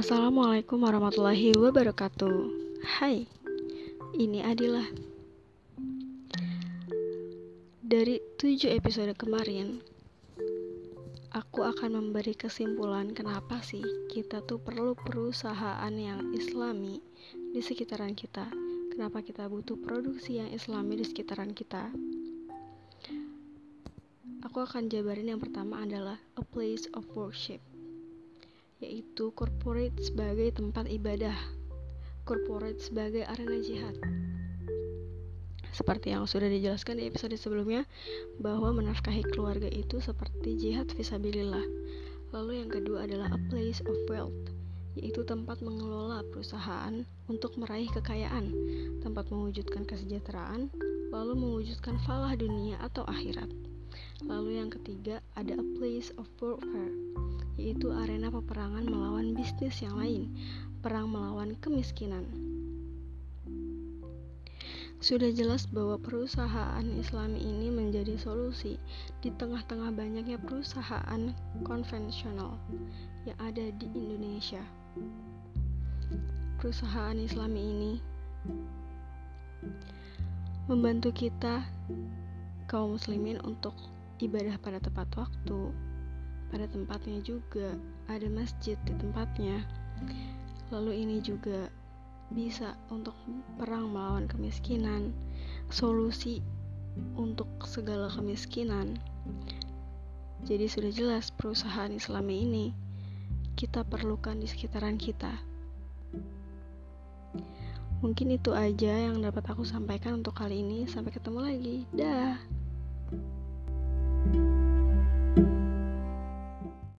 Assalamualaikum warahmatullahi wabarakatuh. Hai, ini Adila. Dari tujuh episode kemarin, aku akan memberi kesimpulan kenapa sih kita tuh perlu perusahaan yang islami di sekitaran kita. Kenapa kita butuh produksi yang islami di sekitaran kita. Aku akan jabarin yang pertama adalah a place of worship yaitu corporate sebagai tempat ibadah, corporate sebagai arena jihad. Seperti yang sudah dijelaskan di episode sebelumnya, bahwa menafkahi keluarga itu seperti jihad visabilillah. Lalu yang kedua adalah a place of wealth, yaitu tempat mengelola perusahaan untuk meraih kekayaan, tempat mewujudkan kesejahteraan, lalu mewujudkan falah dunia atau akhirat. Lalu yang ketiga ada a place of warfare, yaitu arena peperangan melawan bisnis yang lain, perang melawan kemiskinan. Sudah jelas bahwa perusahaan Islami ini menjadi solusi di tengah-tengah banyaknya perusahaan konvensional yang ada di Indonesia. Perusahaan Islami ini membantu kita kaum muslimin untuk ibadah pada tepat waktu, pada tempatnya juga ada masjid di tempatnya. Lalu ini juga bisa untuk perang melawan kemiskinan, solusi untuk segala kemiskinan. Jadi sudah jelas perusahaan Islami ini kita perlukan di sekitaran kita. Mungkin itu aja yang dapat aku sampaikan untuk kali ini. Sampai ketemu lagi. Dah.